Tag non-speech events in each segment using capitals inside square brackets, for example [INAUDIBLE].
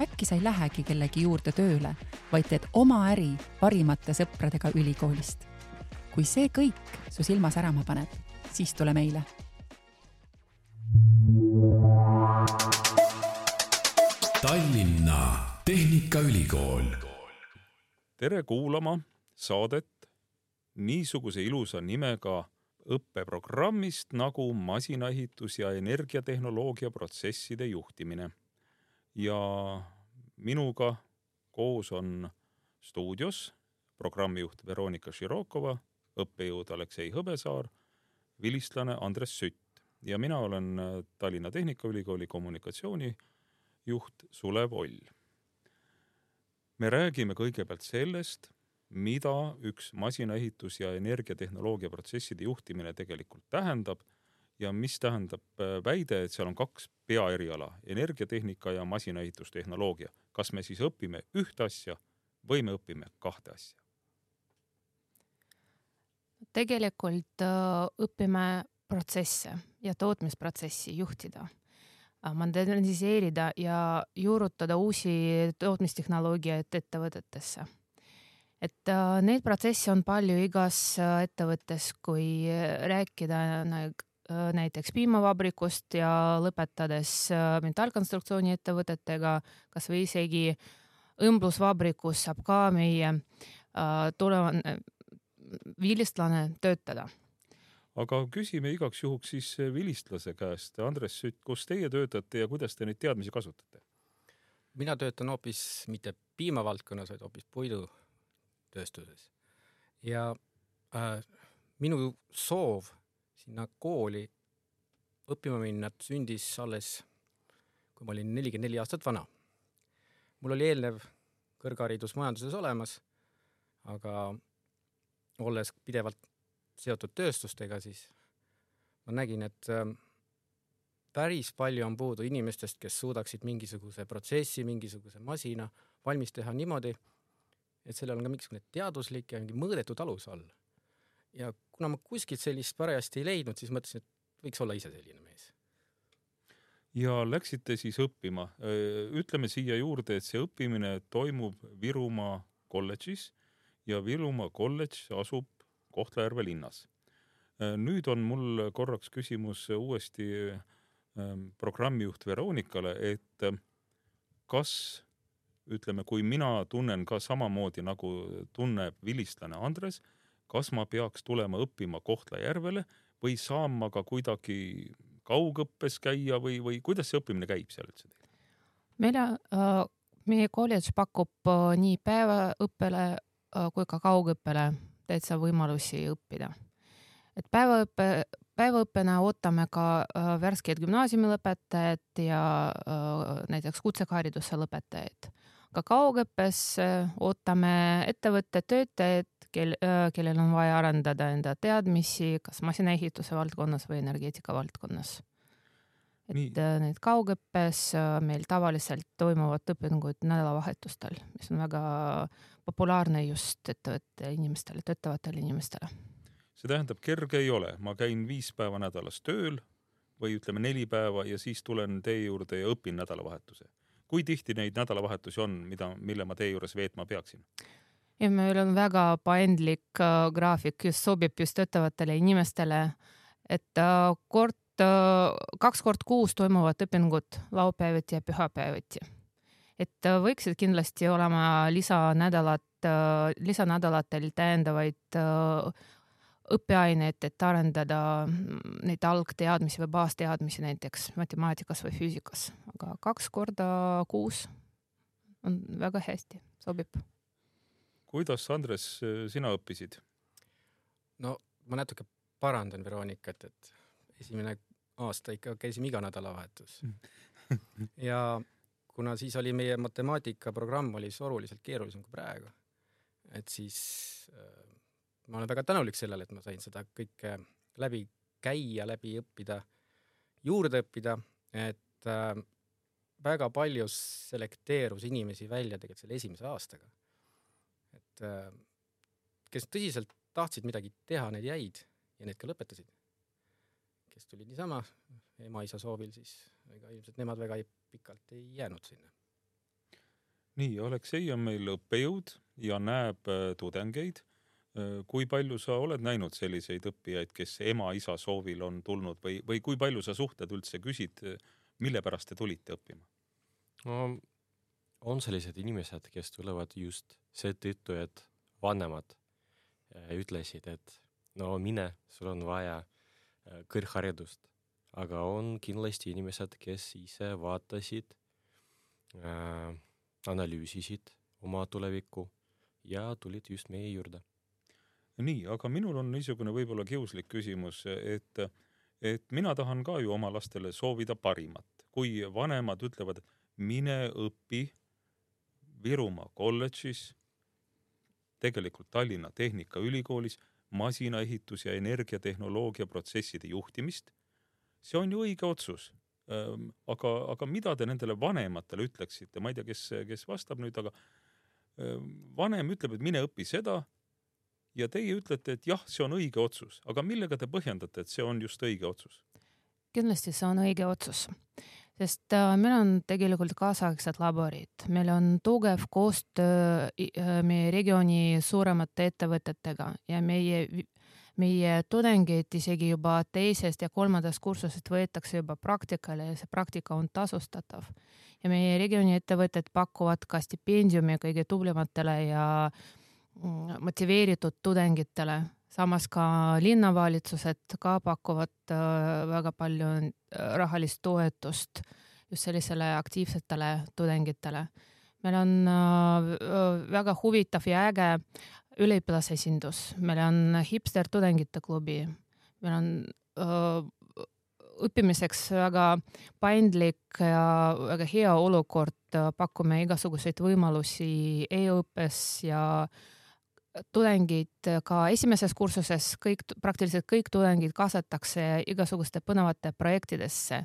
äkki sa ei lähegi kellegi juurde tööle, vaid teed oma äri parimate sõpradega ülikoolist. kui see kõik su silma särama paneb, siis tule meile. Tallinna Tehnikaülikool. tere kuulama saadet niisuguse ilusa nimega õppeprogrammist nagu masinaehitus ja energiatehnoloogia protsesside juhtimine ja minuga koos on stuudios programmijuht Veronika Širokova, õppejõud Aleksei Hõbesaar, vilistlane Andres Sütt ja mina olen Tallinna Tehnikaülikooli kommunikatsioonijuht Sulev Oll. me räägime kõigepealt sellest, mida üks masinaehitus ja energiatehnoloogia protsesside juhtimine tegelikult tähendab ja mis tähendab äh, väide, et seal on kaks peaeriala, energiatehnika ja masinaehitustehnoloogia. kas me siis õpime ühte asja või me õpime kahte asja? tegelikult äh, õpime protsesse ja tootmisprotsessi juhtida, äh, moderniseerida ja juurutada uusi tootmistehnoloogiaid ettevõtetesse et neid protsesse on palju igas ettevõttes, kui rääkida Äh, näiteks piimavabrikust ja lõpetades äh, metallkonstruktsiooni ettevõtetega, kasvõi isegi õmblusvabrikus saab ka meie äh, tulevane vilistlane töötada. aga küsime igaks juhuks siis vilistlase käest, Andres Sütt, kus teie töötate ja kuidas te neid teadmisi kasutate? mina töötan hoopis mitte piimavaldkonnas, vaid hoopis puidutööstuses ja äh, minu soov sinna kooli õppima minna sündis alles, kui ma olin nelikümmend neli aastat vana. mul oli eelnev kõrgharidus majanduses olemas, aga olles pidevalt seotud tööstustega, siis ma nägin, et ähm, päris palju on puudu inimestest, kes suudaksid mingisuguse protsessi, mingisuguse masina valmis teha niimoodi, et sellel on ka mingisugune teaduslik ja mingi mõõdetud alus all ja kuna ma kuskilt sellist parajasti ei leidnud, siis mõtlesin, et võiks olla ise selline mees. ja läksite siis õppima, ütleme siia juurde, et see õppimine toimub Virumaa kolledžis ja Virumaa kolledž asub Kohtla-Järve linnas. nüüd on mul korraks küsimus uuesti programmijuht Veronikale, et kas ütleme, kui mina tunnen ka samamoodi nagu tunneb vilistlane Andres kas ma peaks tulema õppima Kohtla-Järvele või saan ma ka kuidagi kaugõppes käia või, või kuidas see õppimine käib seal üldse teil? meil äh,, meie kolledž pakub äh, nii päevaõppele äh, kui ka kaugõppele täitsa võimalusi õppida. et päevaõppe, päevaõppena ootame ka äh, värskeid gümnaasiumilõpetajaid ja äh, näiteks kutsehariduse lõpetajaid. Ka kaugõppes äh, ootame ettevõtte töötajaid, kel, kellel on vaja arendada enda teadmisi kas masinaehituse valdkonnas või energeetika valdkonnas. et Nii. need kaugõppes meil tavaliselt toimuvad õpingud nädalavahetustel, mis on väga populaarne just ettevõtte inimestele, töötavatele inimestele. see tähendab, kerge ei ole, ma käin viis päeva nädalas tööl või ütleme neli päeva ja siis tulen teie juurde ja õpin nädalavahetuse. Kui tihti neid nädalavahetusi on, mida, mille ma teie juures veetma peaksin? ja meil on väga paindlik äh, graafik, just sobib just töötavatele inimestele, et äh, kord äh,, kaks kord kuus toimuvad õpingud laupäeviti ja pühapäeviti. et äh, võiksid kindlasti olema lisanädalad äh,, lisanädalatel täiendavaid õppeaineid, et arendada mm, neid algteadmisi või baasteadmisi näiteks matemaatikas või füüsikas, aga kaks korda kuus on väga hästi, sobib. Kuidas, Andres, sina õppisid? no ma natuke parandan Veronikat, et esimene aasta ikka käisime iga nädalavahetus. [LAUGHS] Ja kuna siis oli meie matemaatikaprogramm oli siis oluliselt keerulisem kui praegu, et siis äh, ma olen väga tänulik sellele, et ma sain seda kõike läbi käia, läbi õppida, juurde õppida, et äh, väga palju selekteerus inimesi välja tegelikult selle esimese aastaga. et äh, kes tõsiselt tahtsid midagi teha, need jäid ja need ka lõpetasid. kes tulid niisama ema-isa soovil, siis ega ilmselt nemad väga ei, pikalt ei jäänud sinna. nii, Aleksei on meil õppejõud ja näeb äh, tudengeid. Äh, kui palju sa oled näinud selliseid õppijaid, kes ema-isa soovil on tulnud või, või kui palju sa suhtled üldse, küsid, mille pärast te tulite õppima? no on sellised inimesed, kes tulevad just seetõttu, et vanemad äh, ütlesid, et no mine, sul on vaja äh, kõrgharidust. aga on kindlasti inimesed, kes ise vaatasid äh,, analüüsisid oma tulevikku ja tulid just meie juurde. Nii, aga minul on niisugune võib-olla kiuslik küsimus, et, et mina tahan ka ju oma lastele soovida parimat. kui vanemad ütlevad, mine õpi Virumaa kolledžis, tegelikult Tallinna Tehnikaülikoolis masinaehitus ja energiatehnoloogia protsesside juhtimist. see on ju õige otsus. aga, aga mida te nendele vanematele ütleksite, ma ei tea, kes, kes vastab nüüd, aga vanem ütleb, et mine õpi seda ja teie ütlete, et jah, see on õige otsus, aga millega te põhjendate, et see on just õige otsus? kindlasti see on õige otsus sest äh, meil on tegelikult kaasaegsed laborid, meil on tugev koostöö äh, meie regiooni suuremate ettevõtetega ja meie, meie tudengeid isegi juba teisest ja kolmandast kursusest võetakse juba praktikale ja see praktika on tasustatav. ja meie regiooni ettevõtted pakuvad ka stipendiumi kõige tublimatele ja motiveeritud tudengitele. Samas ka linnavalitsused ka pakuvad äh, väga palju äh, rahalist toetust just sellisele aktiivsetele tudengitele. meil on äh, väga huvitav ja äge üliõpilasesindus, meil on hipster tudengite klubi, meil on õppimiseks väga paindlik ja väga hea olukord, pakume igasuguseid võimalusi e-õppes ja äh, tudengid ka esimeses kursuses kõik, praktiliselt kõik tudengid kaasatakse igasuguste põnevate projektidesse,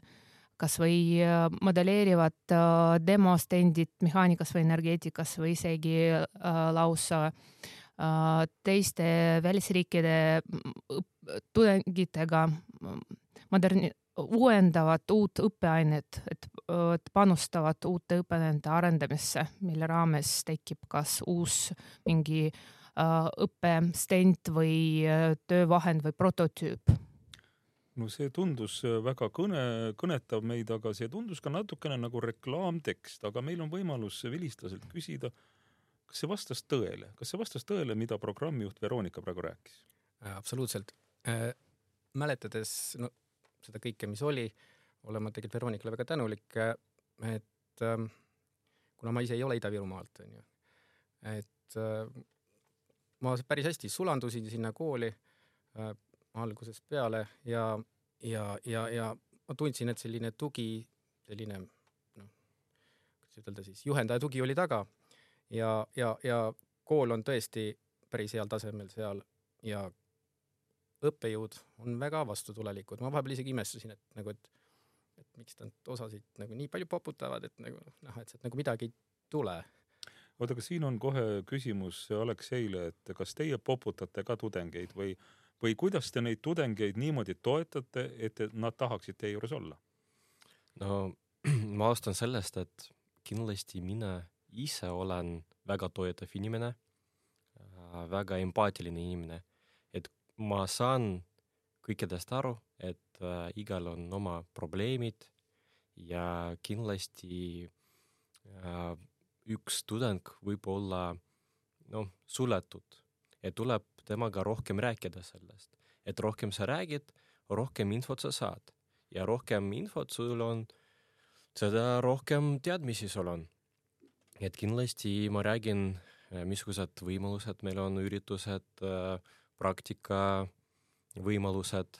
kasvõi äh, modelleerivad äh, demostendid mehaanikas või energeetikas või isegi äh, lausa teiste välisriikide tudengitega moderni-, uuendavad uut õppeainet, et panustavad uute õppeainete arendamisse, mille raames tekib kas uus mingi Äh, õppestent või äh, töövahend või prototüüp? no see tundus äh, väga kõne, kõnetav meid, aga see tundus ka natukene nagu reklaamtekst, aga meil on võimalus vilistlaselt küsida, kas see vastas tõele, kas see vastas tõele, mida programmijuht Veronika praegu rääkis? absoluutselt äh,. mäletades no, seda kõike, mis oli, olen ma tegelikult Veronikale väga tänulik, et äh, kuna ma ise ei ole Ida-Virumaalt, onju, et äh, ma päris hästi sulandusin sinna kooli äh, algusest peale ja, ja, ja, ja ma tundsin, et selline tugi, selline noh, kuidas ütelda siis, juhendaja tugi oli taga. Ja, ja, ja kool on tõesti päris heal tasemel seal ja õppejõud on väga vastutulelikud, ma vahepeal isegi imestasin, et nagu, et et miks nad osasid nagu nii palju poputavad, et nagu noh, et sealt nagu midagi ei tule oota, aga siin on kohe küsimus Alekseile, et kas teie poputate ka tudengeid või, või kuidas te neid tudengeid niimoodi toetate, et nad tahaksid teie juures olla? no [CLEARS THROAT] ma alustan sellest, et kindlasti mina ise olen väga toetav inimene, äh, väga empaatiline inimene, et ma saan kõikidest aru, et äh, igal on oma probleemid ja kindlasti äh, üks tudeng võib olla noh, suletud ja tuleb temaga rohkem rääkida sellest, et rohkem sa räägid, rohkem infot sa saad ja rohkem infot sul on, seda rohkem teadmisi sul on. et kindlasti ma räägin, eh, missugused võimalused meil on, üritused, eh, praktika võimalused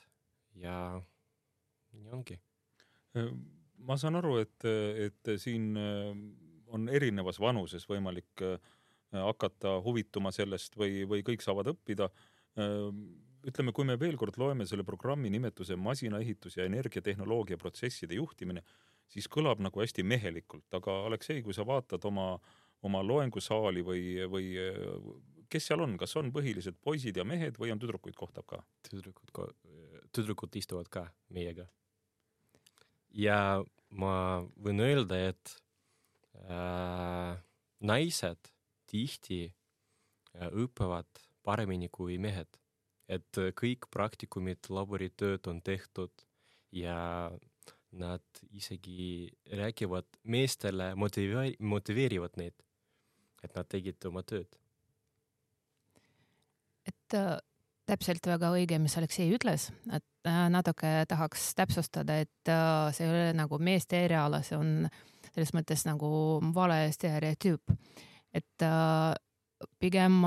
ja nii ongi. ma saan aru, et, et siin on erinevas vanuses võimalik äh, hakata huvituma sellest või, või kõik saavad õppida. ütleme, kui me veel kord loeme selle programmi nimetuse masinaehitus ja energiatehnoloogia protsesside juhtimine, siis kõlab nagu hästi mehelikult, aga Aleksei, kui sa vaatad oma, oma loengusaali või, või kes seal on, kas on põhilised poisid ja mehed või on tüdrukuid kohtab ka? tüdrukud, tüdrukud istuvad ka meiega. ja ma võin öelda, et äh, naised tihti äh, õpivad paremini kui mehed, et kõik praktikumid, laboritööd on tehtud ja nad isegi räägivad meestele, motiveeri-, motiveerivad neid, et nad tegid oma tööd. et äh, täpselt väga õige, mis Aleksei ütles, et äh, natuke tahaks täpsustada, et äh, see ei ole nagu meeste eriala, see on selles mõttes nagu vale stereotüüp. et äh, pigem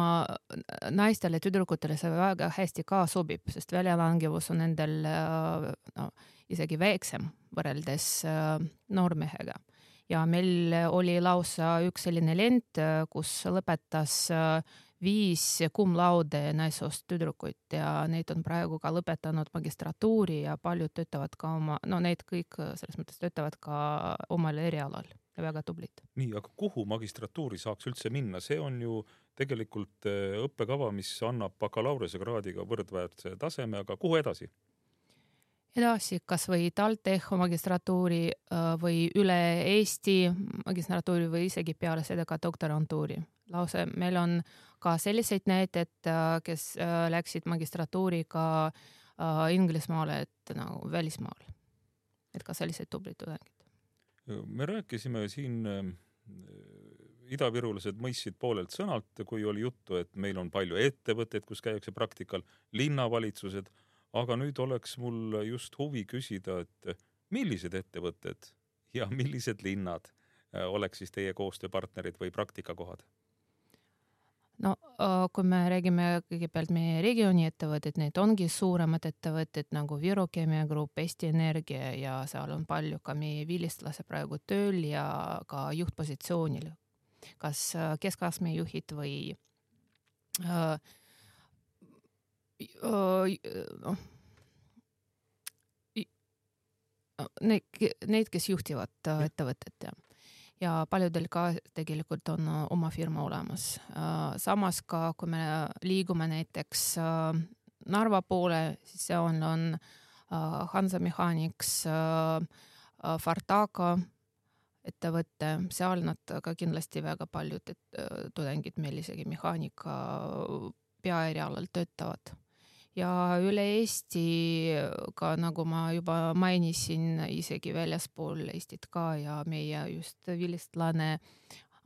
naistele, tüdrukutele see väga hästi ka sobib, sest väljalangevus on nendel äh, no, isegi väiksem võrreldes äh, noormehega. Ja meil oli lausa üks selline lent, kus lõpetas viis cum laude naissoost tüdrukuid ja neid on praegu ka lõpetanud magistratuuri ja paljud töötavad ka oma, no need kõik selles mõttes töötavad ka omal erialal ja väga tublid. nii, aga kuhu magistratuuri saaks üldse minna, see on ju tegelikult õppekava, mis annab bakalaureusekraadiga võrdväärse taseme, aga kuhu edasi? Edasi kasvõi TalTechi magistratuuri või üle Eesti magistratuuri või isegi peale seda ka doktorantuuri. lause meil on ka selliseid näiteid, kes läksid magistratuuriga Inglismaale, et nagu välismaale. et ka sellised tublid tudengid. me rääkisime siin idavirulased mõistsid poolelt sõnalt, kui oli juttu, et meil on palju ettevõtteid, kus käiakse praktikal, linnavalitsused aga nüüd oleks mul just huvi küsida, et millised ettevõtted ja [LAUGHS] millised linnad äh, oleks siis teie koostööpartnerid või praktikakohad? no äh, kui me räägime kõigepealt meie regiooni ettevõtted, need ongi suuremad ettevõtted nagu Viru Keemia Grupp, Eesti Energia ja seal on palju ka meie vilistlase praegu tööl ja ka juhtpositsioonil. kas äh, keskastme juhid või äh, noh, neid, neid, kes juhtivad äh, ettevõtet ja, ja paljudel ka tegelikult on äh, oma firma olemas. Äh, samas ka, kui me liigume näiteks Narva poole, siis seal on Hansa Mechanics, Fartaga ettevõte, seal nad ka kindlasti väga paljud tudengid meil isegi mehaanika peaerialal töötavad ja üle Eesti ka nagu ma juba mainisin, isegi väljaspool Eestit ka ja meie just vilistlane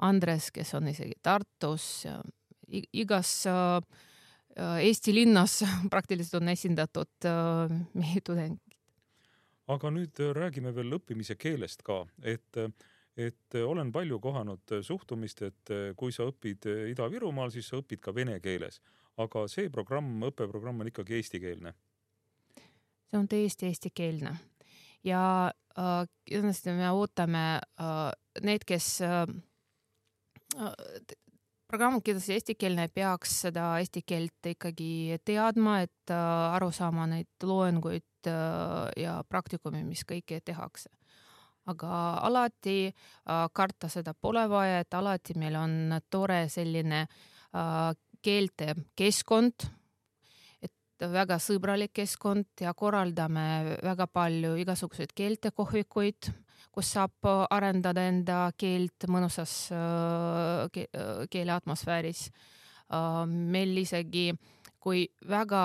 Andres, kes on isegi Tartus, igas äh, Eesti linnas [LAUGHS] praktiliselt on esindatud äh, meie tudengid. aga nüüd räägime veel õppimise keelest ka, et et olen palju kohanud suhtumist, et kui sa õpid Ida-Virumaal, siis sa õpid ka vene keeles aga see programm, õppeprogramm on ikkagi eestikeelne? see on täiesti eestikeelne ja äh, kindlasti me ootame äh, need, kes äh, äh, programm on kindlasti eestikeelne, peaks seda eesti keelt ikkagi teadma, et äh, aru saama neid loenguid äh, ja praktikumi, mis kõike tehakse. aga alati äh, karta seda pole vaja, et alati meil on tore selline äh, keelte keskkond, et väga sõbralik keskkond ja korraldame väga palju igasuguseid keeltekohvikuid, kus saab arendada enda keelt mõnusas äh, ke keele atmosfääris. Äh, meil isegi, kui väga,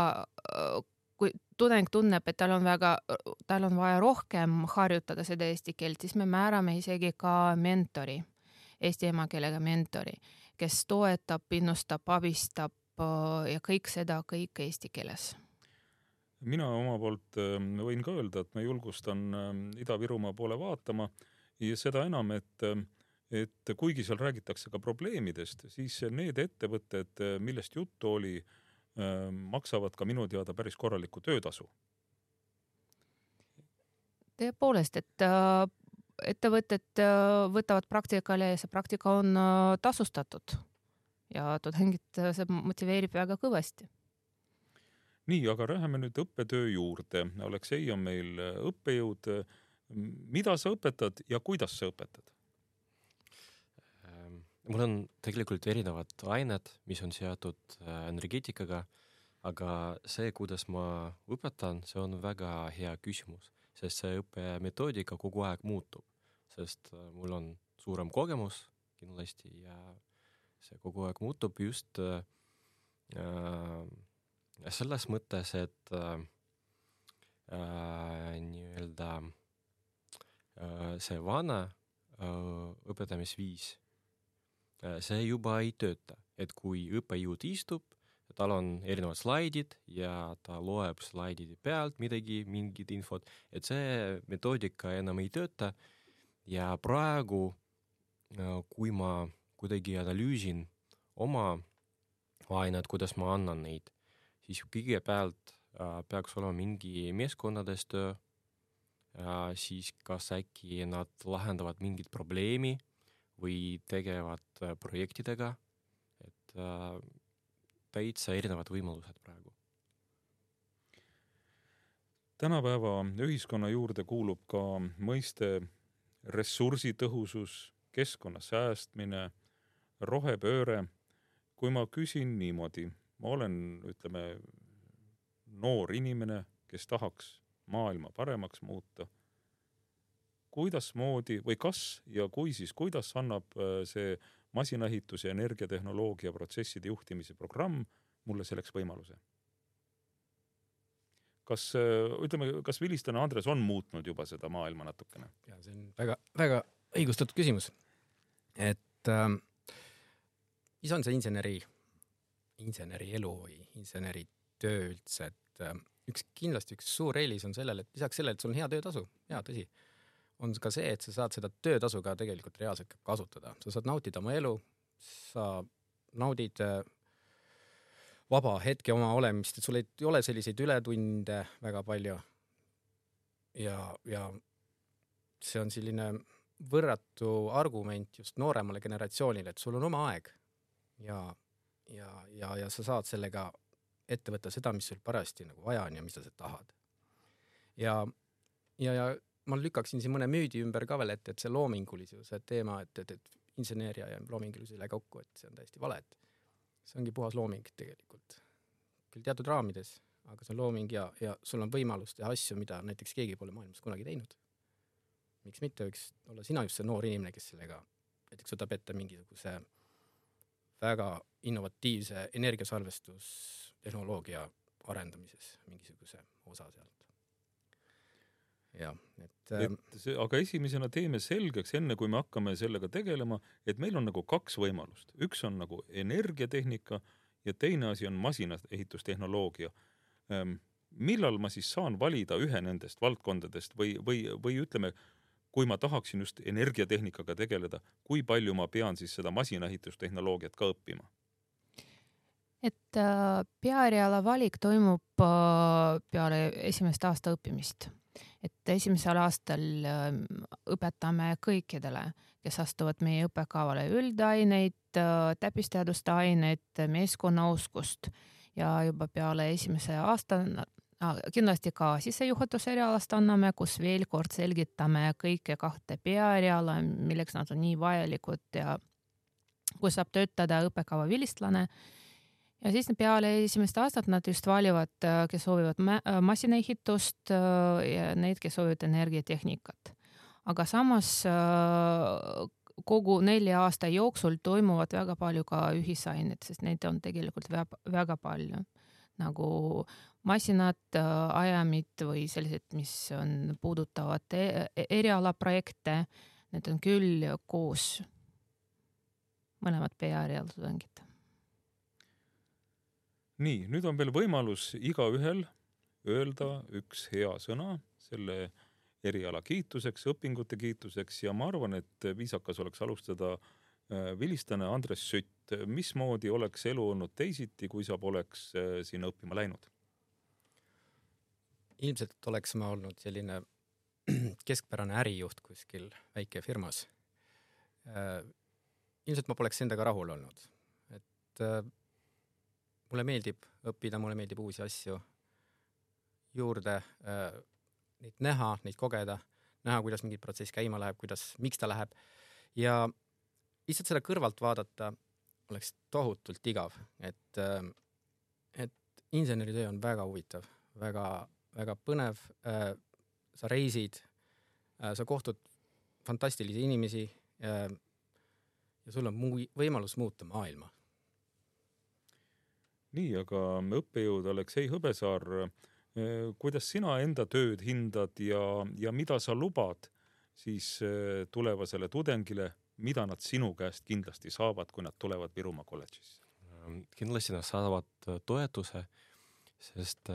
äh, kui tudeng tunneb, et tal on väga, tal on vaja rohkem harjutada seda eesti keelt, siis me määrame isegi ka mentori, eesti emakeelega mentori kes toetab, innustab, abistab äh, ja kõik seda kõik eesti keeles mina oma poolt ähm, võin ka öelda, et ma julgustan ähm, Ida-Virumaa poole vaatama ja seda enam, et ähm, et kuigi seal räägitakse ka probleemidest, siis need ettevõtted, äh, millest juttu oli, maksavad ka minu teada päris korralikku töötasu. tõepoolest, et äh, ettevõtted äh, võtavad praktikale ja see praktika on äh, tasustatud. ja tudengit äh, see motiveerib väga kõvasti. nii, aga läheme nüüd õppetöö juurde. Aleksei on meil õppejõud. mida sa õpetad ja kuidas sa õpetad? Ähm, mul on tegelikult erinevad ained, mis on seotud energeetikaga, aga see, kuidas ma õpetan, see on väga hea küsimus, sest see õppemetoodika kogu aeg muutub, sest mul on suurem kogemus kindlasti ja see kogu aeg muutub just äh, äh, selles mõttes, et äh, äh, nii-öelda äh, see vana äh, õpetamisviis äh,, see juba ei tööta, et kui õppejõud istub, tal on erinevad slaidid ja ta loeb slaidide pealt midagi, mingit infot, et see metoodika enam ei tööta. Ja praegu, kui ma kuidagi analüüsin oma ainet, kuidas ma annan neid, siis kõigepealt äh, peaks olema mingi meeskonnades töö äh,, siis kas äkki nad lahendavad mingit probleemi või tegelevad äh, projektidega, et täitsa erinevad võimalused praegu. tänapäeva ühiskonna juurde kuulub ka mõiste ressursitõhusus, keskkonna säästmine rohepööre, kui ma küsin niimoodi, ma olen, ütleme, noor inimene, kes tahaks maailma paremaks muuta, kuidasmoodi või kas ja kui, siis kuidas annab äh, see masinaehitus ja energiatehnoloogia protsesside juhtimise programm mulle selleks võimaluse? kas äh, ütleme, kas vilistane Andres on muutnud juba seda maailma natukene? ja see on väga, väga õigustatud küsimus. et äh, mis on see inseneri, inseneri elu või inseneri töö üldse, et äh, üks kindlasti üks suur eelis on sellel, et lisaks sellele, et sul on hea töötasu, jaa, tõsi, on ka see, et sa saad seda töötasu ka tegelikult reaalselt kasutada, sa saad nautida oma elu, sa naudid äh, vaba hetke oma olemist, et sul ei ole selliseid ületunde väga palju. ja, ja see on selline võrratu argument just nooremale generatsioonile, et sul on oma aeg ja, ja, ja, ja sa saad sellega ette võtta seda, mis sul parajasti nagu vaja on ja mida sa tahad. ja, ja, ja ma lükkaksin siin mõne müüdi ümber ka veel, et, et see loomingulisuse teema, et, et, et inseneeria ja loomingulisus ei lähe kokku, et see on täiesti vale, et see ongi puhas looming tegelikult. küll teatud raamides, aga see on looming ja, ja sul on võimalus teha asju, mida näiteks keegi pole maailmas kunagi teinud. miks mitte võiks olla sina just see noor inimene, kes sellega näiteks võtab ette mingisuguse väga innovatiivse energiasalvestustehnoloogia arendamises mingisuguse osa sealt. Jah, et, et ähm, see, aga esimesena teeme selgeks, enne kui me hakkame sellega tegelema, et meil on nagu kaks võimalust, üks on nagu energiatehnika ja teine asi on masinaehitustehnoloogia. Ähm, millal ma siis saan valida ühe nendest valdkondadest või, või, või ütleme, kui ma tahaksin just energiatehnikaga tegeleda, kui palju ma pean siis seda masinaehitustehnoloogiat ka õppima? et äh, peaeriala valik toimub äh, peale esimest aasta õppimist. Et esimesel aastal äh, õpetame kõikidele, kes astuvad meie õppekavale üldaineid äh,, täppisteaduste aineid, meeskonnaoskust ja juba peale esimese aasta kindlasti ka sissejuhatuserialast anname, kus veel kord selgitame kõike kahte peaeriala, milleks nad on nii vajalikud ja kus saab töötada õppekava vilistlane. Ja siis peale esimest aastat nad just valivad, kes soovivad masinaehitust ja need, kes soovivad energiatehnikat. aga samas kogu nelja aasta jooksul toimuvad väga palju ka ühisained, sest neid on tegelikult väga, palju nagu masinad, äh, ajamid või sellised, mis on, puudutavad e-, e erialaprojekte, need on küll koos, mõlemad PA-eriala tudengid. Nii, nüüd on veel võimalus igaühel öelda üks hea sõna selle eriala kiituseks, õpingute kiituseks ja ma arvan, et viisakas oleks alustada äh, vilistane Andres Sütt. mismoodi oleks elu olnud teisiti, kui sa poleks äh, sinna õppima läinud? ilmselt oleks ma olnud selline [CLEARS THROAT] keskpärane ärijuht kuskil väikefirmas. Äh, ilmselt ma poleks endaga rahul olnud, et mulle meeldib õppida, mulle meeldib uusi asju juurde äh,, neid näha, neid kogeda, näha, kuidas mingi protsess käima läheb, kuidas, miks ta läheb ja lihtsalt seda kõrvalt vaadata oleks tohutult igav, et äh,, et inseneritöö on väga huvitav, väga, väga põnev äh,. sa reisid äh,, sa kohtud fantastilisi inimesi äh, ja sul on muu võimalus muuta maailma. Nii, aga õppejõud Aleksei Hõbesaar, eh, kuidas sina enda tööd hindad ja, ja mida sa lubad siis eh, tulevasele tudengile, mida nad sinu käest kindlasti saavad, kui nad tulevad Virumaa kolledžisse? kindlasti nad saavad äh, toetuse, sest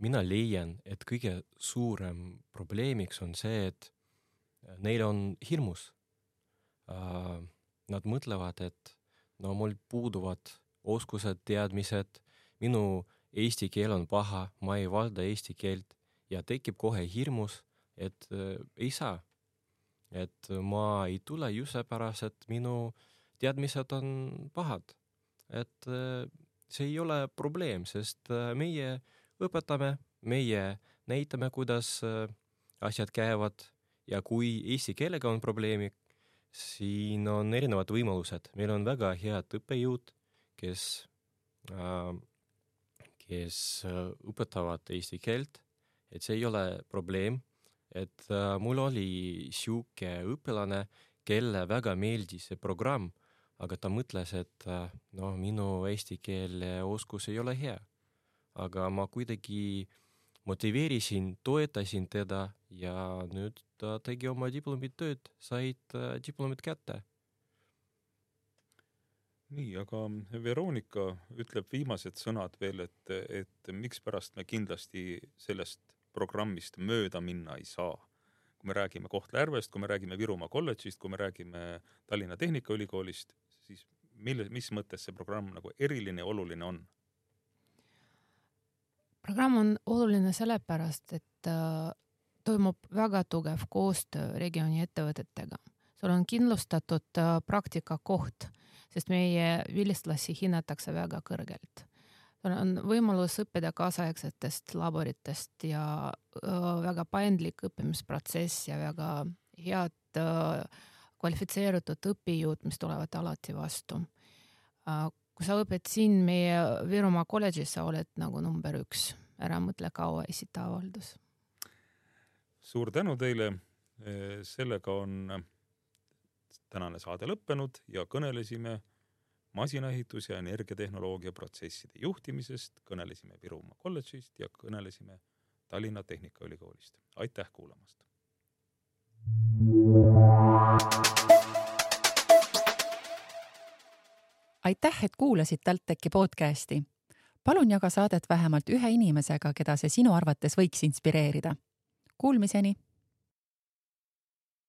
mina leian, et kõige suurem probleemiks on see, et neil on hirmus Äh, nad mõtlevad, et no mul puuduvad oskused, teadmised, minu eesti keel on paha, ma ei valda eesti keelt ja tekib kohe hirmus, et äh, ei saa. et ma ei tule just seepärast, et minu teadmised on pahad. et äh, see ei ole probleem, sest äh, meie õpetame, meie näitame, kuidas äh, asjad käivad ja kui eesti keelega on probleemi, siin on erinevad võimalused, meil on väga head õppejõud, kes äh,, kes äh, õpetavad eesti keelt, et see ei ole probleem, et äh, mul oli sihuke õpilane, kelle väga meeldis see programm, aga ta mõtles, et äh, noh, minu eesti keele oskus ei ole hea. aga ma kuidagi motiveerisin, toetasin teda ja nüüd ta tegi oma diplomitööd, said diplomid kätte. Nii, aga Veronika ütleb viimased sõnad veel, et, et mikspärast me kindlasti sellest programmist mööda minna ei saa. kui me räägime Kohtla-Järvest, kui me räägime Virumaa kolledžist, kui me räägime Tallinna Tehnikaülikoolist, siis mille, mis mõttes see programm nagu eriline ja oluline on? programm on oluline sellepärast, et äh, toimub väga tugev koostöö regiooni ettevõtetega. sul on kindlustatud äh, praktikakoht, sest meie vilistlasi hinnatakse väga kõrgelt. on võimalus õppida kaasaegsetest laboritest ja väga paindlik õppimisprotsess ja väga head kvalifitseeritud õppejõud, mis tulevad alati vastu kui sa õpid siin meie Virumaa kolledžis, sa oled nagu number üks, ära mõtle kaua, esita avaldus. suur tänu teile. sellega on tänane saade lõppenud ja kõnelesime masinaehitus ja energiatehnoloogia protsesside juhtimisest, kõnelesime Virumaa kolledžist ja kõnelesime Tallinna Tehnikaülikoolist. aitäh kuulamast! aitäh, et kuulasid TalTechi podcasti. palun jaga saadet vähemalt ühe inimesega, keda see sinu arvates võiks inspireerida. Kuulmiseni